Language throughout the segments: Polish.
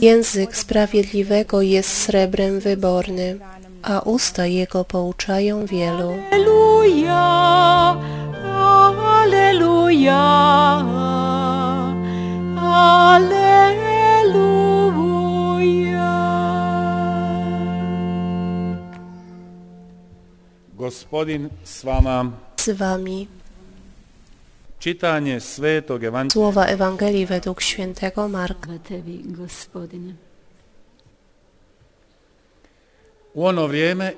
Język sprawiedliwego jest srebrem wybornym, a usta jego pouczają wielu. Aleluja, aleluja, aleluja. Gospodin. Z wami Čitanje svetog evanđelja słowa Ewangelii według świętego Marka. Ono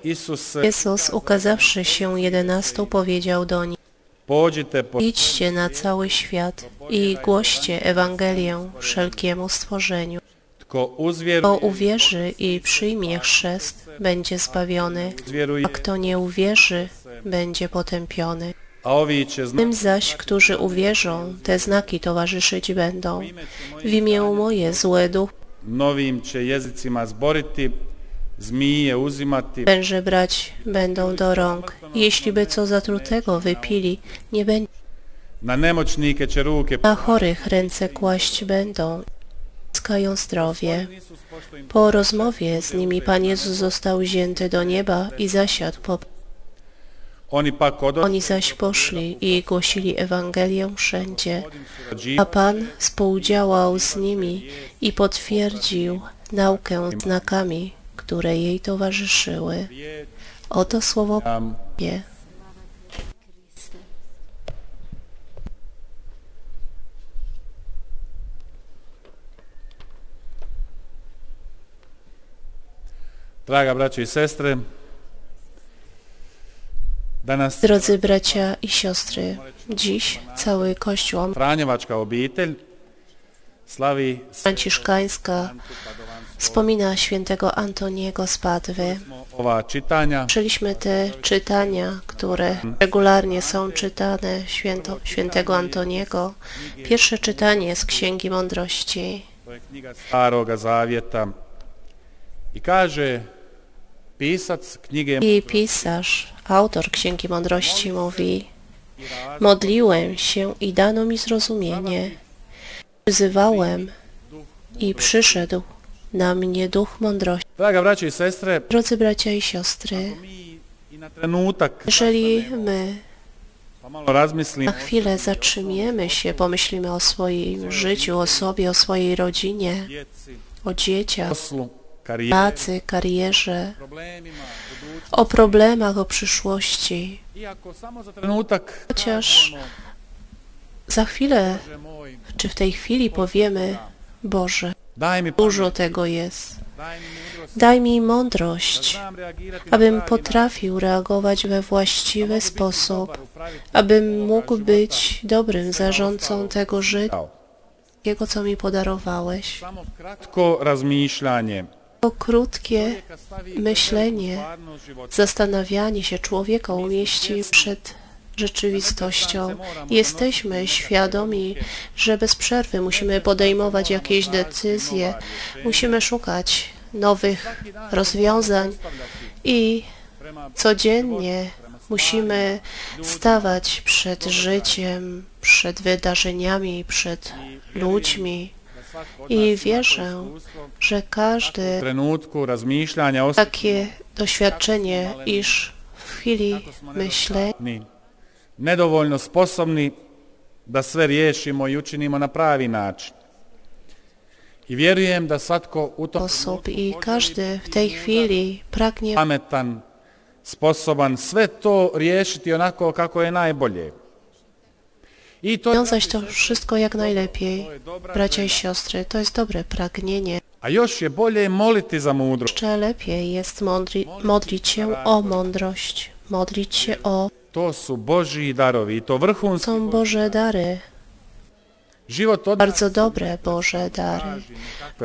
Isus se Jezus, ukazawszy się jedenastu, powiedział do nich, idźcie na cały świat i głoście Ewangelię wszelkiemu stworzeniu. Kto uwierzy i przyjmie chrzest, będzie zbawiony, a kto nie uwierzy, będzie potępiony. Tym zaś, którzy uwierzą, te znaki towarzyszyć będą. W imię moje złe duch novim će jezicima zboriti, zmije uzimati, węże brać będą do rąk. Jeśli by co zatrutego wypili, nie będzie na nemoćnike će ruke na chorych ręce kłaść będą. Zyskają zdrowie. Po rozmowie z nimi Pan Jezus został wzięty do nieba i zasiadł po Oni zaś poszli i głosili Ewangelię wszędzie, a Pan współdziałał z nimi i potwierdził naukę znakami, które jej towarzyszyły. Oto słowo Bożie. Draga braćo i danas Drodzy bracia i siostry, dziś cały Kościół franciszkańska wspomina świętego Antoniego z Padwy. Słyszeliśmy te czytania, które regularnie są czytane święto, świętego Antoniego. Pierwsze czytanie z Księgi Mądrości. I knjige I pisarz, autor Księgi Mądrości mówi Modliłem się i dano mi zrozumienie. Wyzywałem i przyszedł na mnie duch mądrości. Drodzy bracia i siostry, jeżeli my na chwilę zatrzymiemy się, pomyślimy o swoim życiu, o sobie, o swojej rodzinie, o dzieciach, pracy, karierze, o problemach, o przyszłości. Za trenutak Chociaż za chwilę, czy w tej chwili powiemy, Boże, dużo tego jest. daj mi mądrość, abym potrafił reagować we właściwy sposób, abym mógł być dobrym zarządcą tego życia, tego, co mi podarowałeś. Kratko razmišljanje To krótkie myślenie, zastanawianie się człowieka umieści przed rzeczywistością. Jesteśmy świadomi, że bez przerwy musimy podejmować jakieś decyzje, musimy szukać nowych rozwiązań i codziennie musimy stawać przed życiem, przed wydarzeniami, przed ludźmi i wierzę, że każdy takie doświadczenie, iż w chwili myślenia nedovoljno sposobni da sve riješimo i učinimo na pravi način. I vjerujem da svatko u tom osób i każdy w tej chwili pragnie pametan, sposoban sve to riješiti onako kako je najbolje. Wiązać to wszystko jak najlepiej. Bracia i siostry, to jest dobre pragnienie. a još je bolje moliti za mudrost. Jeszcze lepiej jest modli, modlić się o mądrość, modlić się o To su Božji darovi i to vrhunski. są Boże dary, bardzo dobre Boże dary.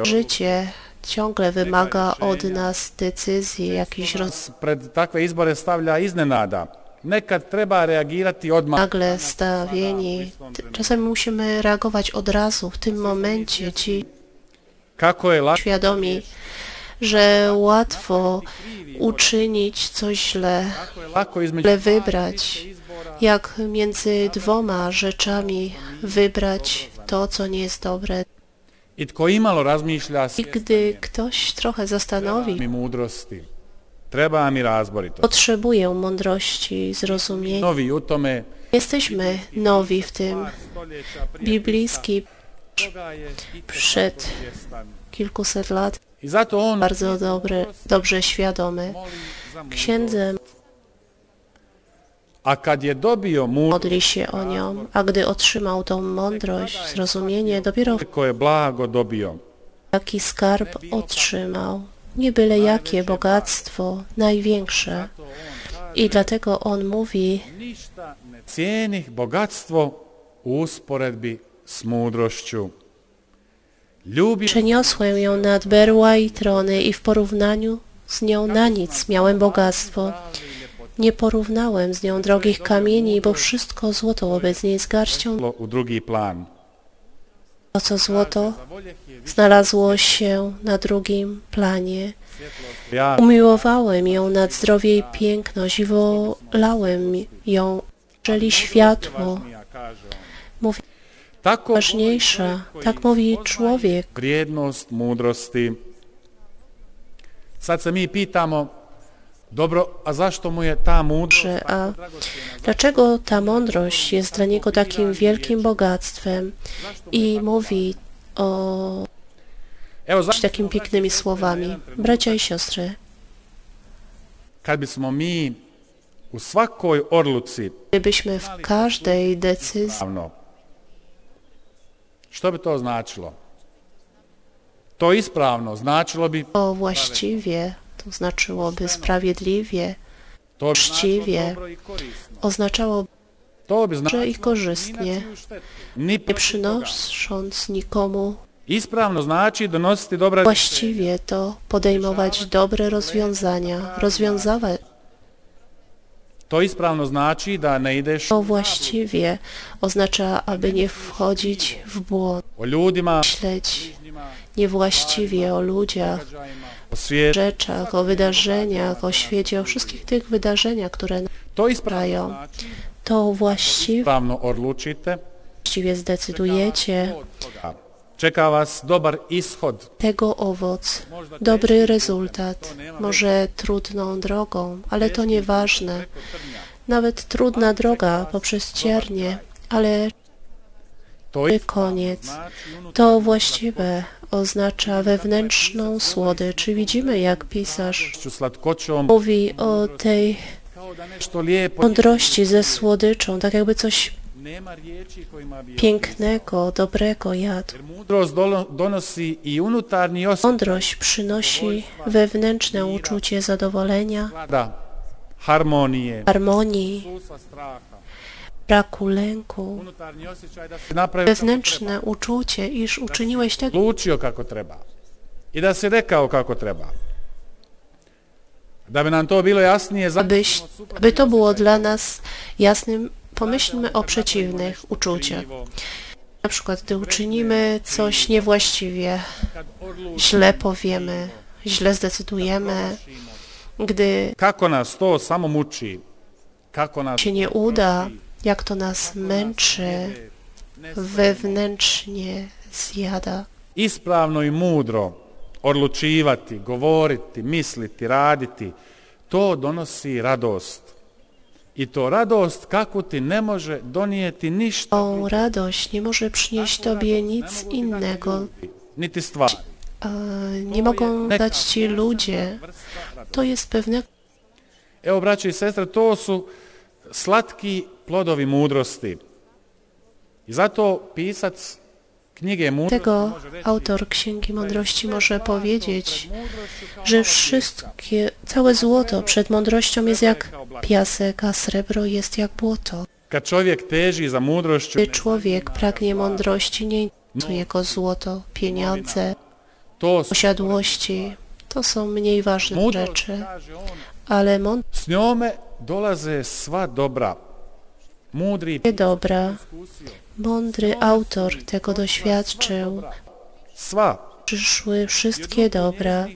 Życie ciągle wymaga od nas decyzji, jakichś roz... nas pred takve izbore stavlja iznenada. Nagle stawieni. Czasami musimy reagować od razu, w tym momencie, ci świadomi, że łatwo uczynić coś źle, ale wybrać, jak między dwoma rzeczami wybrać to, co nie jest dobre. I gdy ktoś trochę zastanowi, potrzebuje mądrości, zrozumienia. Jesteśmy nowi w tym. Biblijski przed kilkuset lat, I zato on bardzo dobry, dobrze świadomy, księdzem modli się o nią, a gdy otrzymał tą mądrość, zrozumienie, dopiero taki skarb otrzymał. Nie byle jakie bogactwo, największe. I dlatego on mówi, u usporedbi s mudrošću. Ljubi przeniosłem ją nad berła i trony i w porównaniu z nią na nic miałem bogactwo. Nie porównałem z nią drogich kamieni, bo wszystko złoto wobec niej z garścią. u drugi plan. To, co złoto, znalazło się na drugim planie. Umiłowałem ją nad zdrowie i piękność i wolałem ją, jeżeli światło mówi ważniejsza, tak mówi człowiek. vrijednost mudrosti. Sad se mi pitamo, dobro, a zašto mu je ta że a dlaczego ta mądrość jest dla niego takim wielkim bogactwem i mówi o takimi pięknymi słowami. Bracia i siostry, gdybyśmy w każdej decyzji što bi to značilo? To ispravno značilo bi, o właściwie, to znaczyłoby sprawiedliwie, Uczciwie. značilo dobro i korzystnie, nie przynosząc nikomu dobra właściwie to podejmować dobre rozwiązania, rozwiązywać To ispravno znači da ne ideš to właściwie oznacza, aby nie wchodzić w błąd, o ljudima, myśleć niewłaściwie o ludziach, o rzeczach, o wydarzeniach, o świecie, o wszystkich tych wydarzeniach, które znači to właściwie ispravno odlučite. zdecydujecie Čeka vas dobar ishod. tego owoc, dobry rezultat, może trudną drogą, ale to nieważne. Nawet trudna droga poprzez ciernie, ale koniec. To właściwe oznacza wewnętrzną słodycz. Widzimy, jak pisarz mówi o tej mądrości ze słodyczą, tak jakby coś pięknego, dobrego osjećaj. Mądrość przynosi wewnętrzne uczucie zadowolenia, harmonii, braku lęku, wewnętrzne uczucie, iż uczyniłeś tak, i da si rekao kako treba. Da bi nam to bilo jasnije, abyś, aby to było dla nas jasnym, pomyślmy o przeciwnych uczuciach. Na przykład, gdy uczynimy coś niewłaściwie, źle powiemy, źle zdecydujemy, gdy kako nas to samo muči, kako nas się nie uda, jak to nas męczy, wewnętrznie zjada. ispravno i mudro odlučivati, govoriti, misliti, raditi, to donosi radost. I to radost kako ti ne može donijeti ništa, Tą radość nie może przynieść Tobie nic innego. niti stvari. a Nie mogą dać Ci ludzie. To jest pewne Evo, braće i sestre, to su slatki plodovi mudrosti. I zato pisac Tego autor Księgi Mądrości może powiedzieć, że wszystkie, całe złoto przed mądrością jest jak piasek, a srebro jest jak błoto. Gdy człowiek pragnie mądrości, nie interesuje go złoto, pieniądze, posiadłości. To są mniej ważne rzeczy, ale mądrość s njome dolaze sva dobra. Dobra. Mądry autor tego doświadczył. Przyszły wszystkie dobra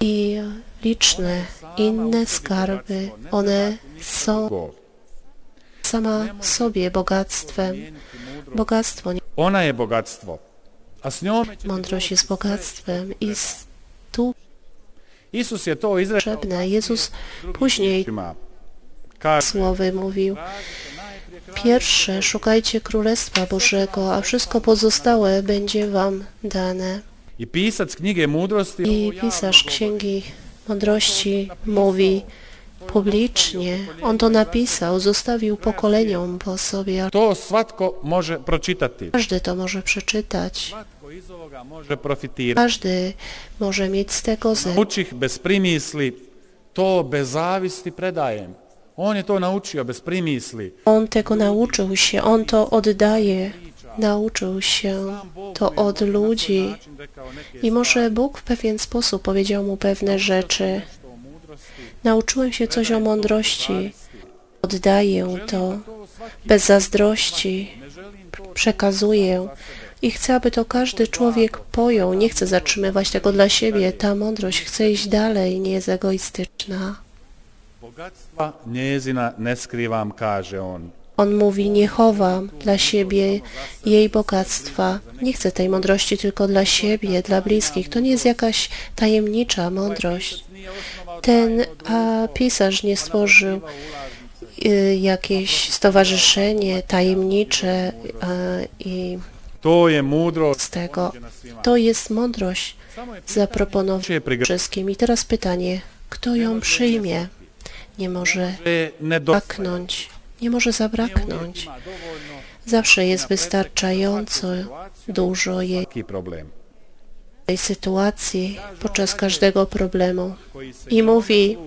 i liczne inne skarby. One są sama sobie bogactwem. Bogactwo nie Ona je bogatstvo. A njome će Mądrość jest bogactwem i tu potrzebne. Jezus później słowy mówił, pierwsze szukajcie Królestwa Bożego, a wszystko pozostałe będzie wam dane. i pisarz. Księgi Mądrości mówi publicznie, on to napisał, zostawił pokoleniom po sobie, To svatko može pročitati. każdy to może przeczytać. Każdy może mieć z tego zysk. Bez primisli, to bez zavisti predajem. On je to naučio bez primisli. On tego nauczył się, on to oddaje. Nauczył się to od ludzi i może Bóg w pewien sposób powiedział mu pewne rzeczy. Nauczyłem się coś o mądrości. Oddaję to bez zazdrości. Przekazuję i chcę, aby to każdy człowiek pojął. Nie chcę zatrzymywać tego dla siebie. Ta mądrość chce iść dalej, nie jest egoistyczna. Bogatstva njezina ne skrivam, kaže on. On mówi, nie chowam dla siebie jej bogactwa. Nie chcę tej mądrości tylko dla siebie, dla bliskich. To nie jest jakaś tajemnicza mądrość. Ten a, pisarz nie stworzył y, jakieś stowarzyszenie tajemnicze i To je mudrost z tego. To jest mądrość zaproponowana wszystkim. I teraz pytanie, kto ją przyjmie? Nie może zabraknąć. Nie może zabraknąć. Zawsze jest wystarczająco dużo jej problem. sytuacji podczas każdego problemu. I mówi,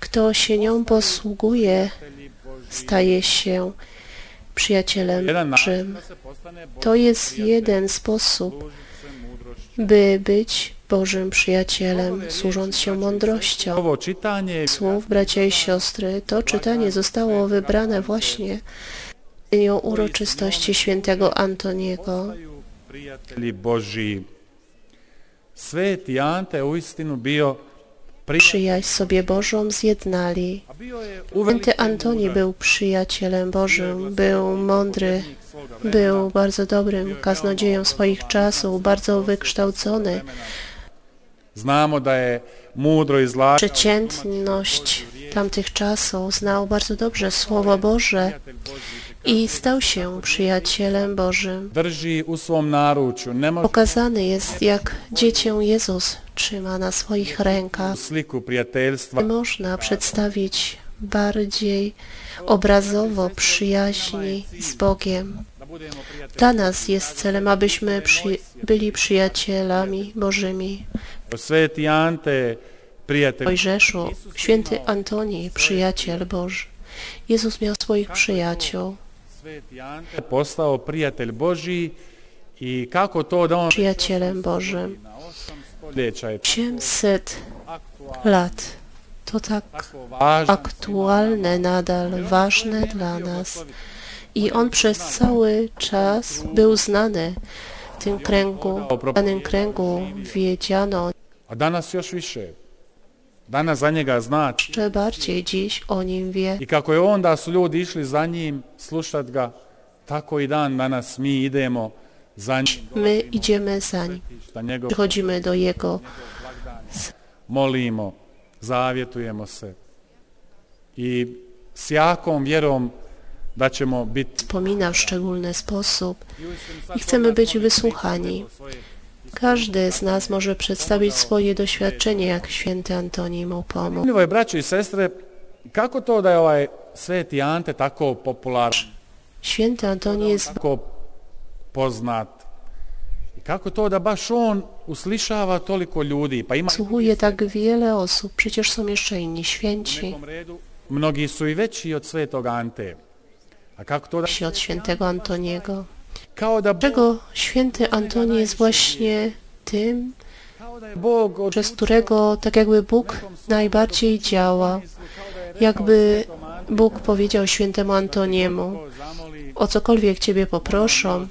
kto się nią posługuje, staje się przyjacielem Bożym. To jest jeden sposób, by być Bożym przyjacielem, służąc się mądrością. Słów, bracia i siostry, to czytanie zostało wybrane właśnie w dniu uroczystości świętego Antoniego. Sveti Ante uistinu bio. Przyjaźń sobie Bożą zjednali. Święty Antoni był przyjacielem Bożym, był mądry, był bardzo dobrym kaznodzieją swoich czasów, bardzo wykształcony. Znamo da je mudro izlagao Przeciętność tamtych czasów znał bardzo dobrze Słowo Boże i stał się przyjacielem Bożym. Pokazany jest, jak dziecię Jezus trzyma na swoich rękach. można przedstawić bardziej obrazowo przyjaźni z Bogiem. Dla nas jest celem, abyśmy przy, byli przyjacielami Bożymi. Mojżeszu, święty Antoni, przyjaciel Boży. Jezus miał swoich przyjaciół. Postao prijatelj Božji i kako to da on Przyjacielem Bożym. na osam stoljeća je 800 aktualno lat. To tak aktualne nadal, ważne dla nas. I on przez cały czas był znany w tym kręgu, w danym kręgu wiedziano a danas još više. Danas za njega znači jeszcze bardziej dziś o nim wie. i kako je onda su ljudi išli za njim slušat ga, tako i dan danas mi idemo za njim. My idziemy za nim, njegov przychodzimy do jego, molimo, zavjetujemo se i s jakom vjerom wspomina w szczególny sposób i chcemy być wysłuchani. Każdy z nas może przedstawić swoje doświadczenie, jak święty Antoni mu pomógł. Braćo i sestre, kako to da je ovaj Sveti Ante tako popularan, Święty Antoni jest tako poznat? I kako to da baš on uslišava toliko ljudi? Pa ima Słuchuje tak wiele osób, przecież są jeszcze inni święci mnogi su i veći od Svetog Ante. A kako to da, się od świętego Antoniego. Czego święty Antoni jest właśnie tym, przez którego tak jakby Bóg najbardziej działa. Jakby Bóg powiedział świętemu Antoniemu, o cokolwiek Ciebie poproszą,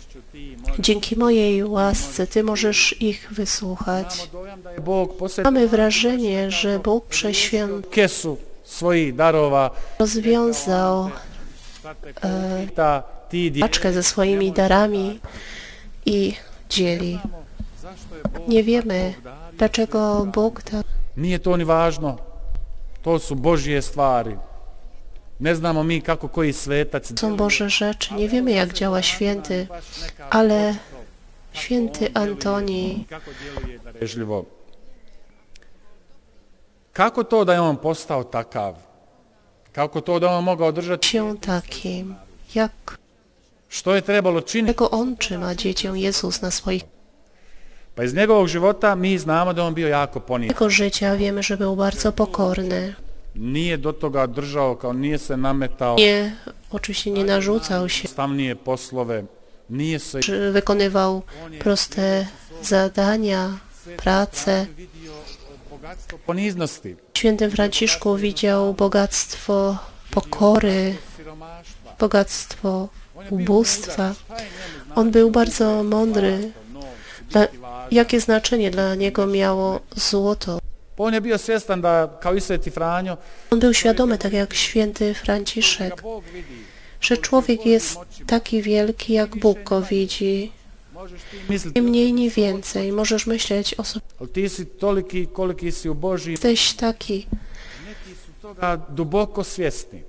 dzięki mojej łasce Ty możesz ich wysłuchać. Mamy wrażenie, że Bóg svojih darova, rozwiązał paczkę ze swoimi darami i dzieli. Nie wiemy, dlaczego Bóg tak Nije to ni važno. To su Božje stvari. Ne znamo mi kako koji svetac są Boże rzeczy. Nie wiemy, jak działa święty, ale święty Antoni. Kako to da je on postao takav? Kako to da on mogao držati? się takim, jak Što je trebalo činiti? czego on trzyma dziecię Jezus na swoich Pa iz njegovog života mi znamo da je on bio jako ponizan. jego życia wiemy, że był bardzo pokorny. Nije do toga držao, kao nije se nametao Nie, oczywiście nie narzucał się, stavnije poslove, nije se czy wykonywał proste zadania, pracę. vidio bogatstvo poniznosti, świętym Franciszku widział bogactwo pokory, bogactwo ubóstwa. On był bardzo mądry. Dla, jakie znaczenie dla niego miało złoto? On był świadomy, tak jak święty Franciszek, że człowiek jest taki wielki, jak Bóg go widzi. Mniej, nie więcej. Możesz myśleć o sobie. Jesteś taki. duboko svjesni.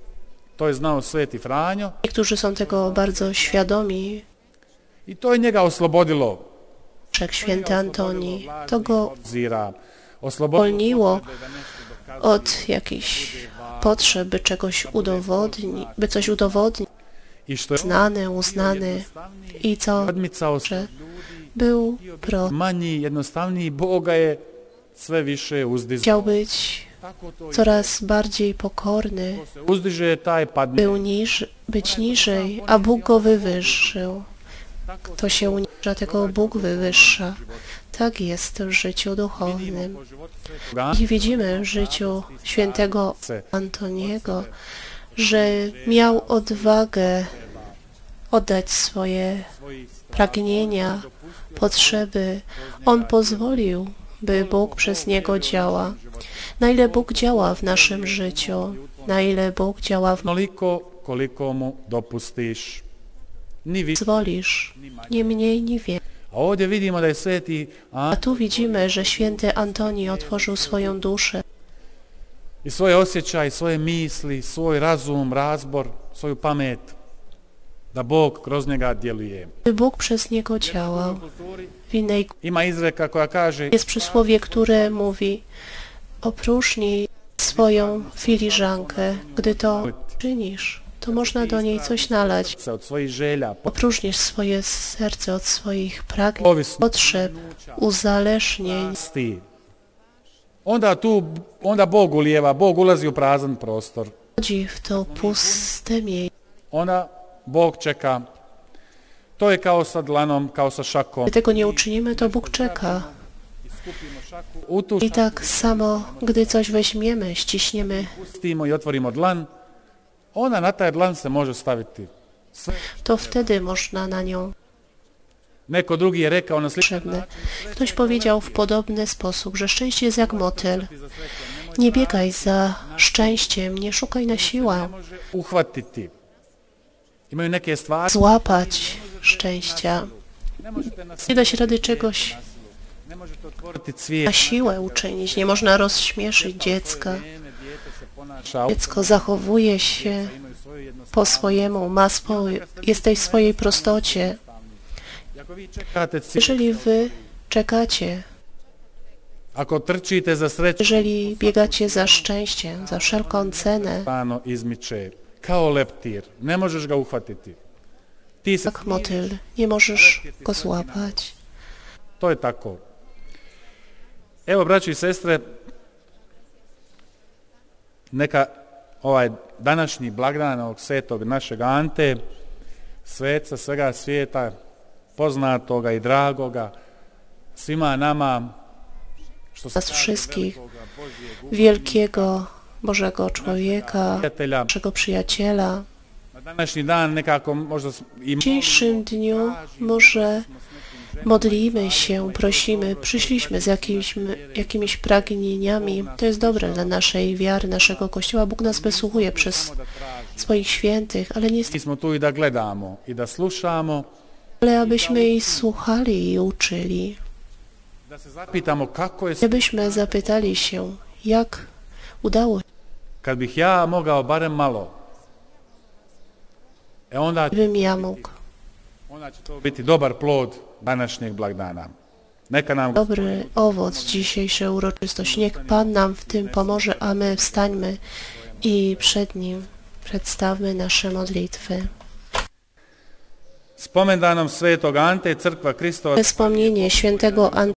To znao Sveti Franjo Niektórzy są tego bardzo świadomi, i to je njega oslobodilo. święty Antoni. To go uwolniło od jakichś potrzeb, by czegoś udowodnić, by coś udowodnić, znany, uznany i co, że był pro. Chciał być coraz bardziej pokorny, był niż, być niżej, a Bóg go wywyższył. Kto się uniża, tego Bóg wywyższa. Tak jest w życiu duchownym. I widzimy w życiu świętego Antoniego, że miał odwagę oddać swoje pragnienia, potrzeby. On pozwolił, by Bóg przez niego działa. Na ile Bóg działa w naszym życiu, na ile Bóg działa w pozwolisz, nie mniej, nie więcej. A, tu widzimy, że święty Antoni otworzył swoją duszę, i svoje osjećaje, svoje misli, svoj razum, razbor, svoju pamet, da Bog kroz njega djeluje. Bóg przez niego działał. W innej Ima izreka koja kaže jest przysłowie, które mówi opróżnij swoją filiżankę. Gdy to czynisz, to można do niej coś nalać. Opróżnisz swoje serce od swoich pragnień, potrzeb, uzależnień. Onda tu, onda Bog ulijeva, Bog ulazi u prazan prostor. Chodzi w to puste miejsce. Onda Bog čeka. To je kao sa dlanom, kao sa šakom. Tego nie uczynimy, to Bóg czeka. I tak samo, gdy coś weźmiemy, ściśniemy, pustimo i otvorimo dlan, onda na taj dlan se može staviti sve. to wtedy można na nią Neko drugi je rekao na potrzebne. Ktoś powiedział w podobny sposób, że szczęście jest jak motyl. Nie biegaj za szczęściem, nie szukaj na siłę stvari, złapać szczęścia. Nie da się rady czegoś na siłę uczynić. Nie można rozśmieszyć dziecka. Dziecko zachowuje się po swojemu, ma swój, jesteś w swojej prostocie. Jeżeli wy czekacie, jeżeli biegacie za szczęściem, za wszelką cenę, ga uhvatiti. Ti se, jak motyl, nie możesz go złapać. to je tako. Evo, braći i sestre, neka ovaj današnji blagdan ovog svetog našeg Ante, sveca svega svijeta, poznatoga i dragoga, svima nama, Nas wszystkich, wielkiego Bożego człowieka, naszego przyjaciela. W dzisiejszym dniu może modlimy się, prosimy, przyszliśmy z jakimiś, jakimiś pragnieniami. To jest dobre dla naszej wiary, naszego Kościoła. Bóg nas wysłuchuje przez swoich świętych, ale niestety Ale abyśmy ich słuchali i uczyli. Gdybyśmy zapytali się, jak udało bih ja mogao barem malo. E onda, gdybym ja mógł. onda će to biti dobar plod današnjeg blagdana. Neka nam Dobry owoc dzisiejszej uroczystości. Niech Pan nam w tym pomoże, a my wstańmy i przed Nim przedstawmy nasze modlitwy. Spomendanom svetog Ante, crkva Kristova. Wspomnienie świętego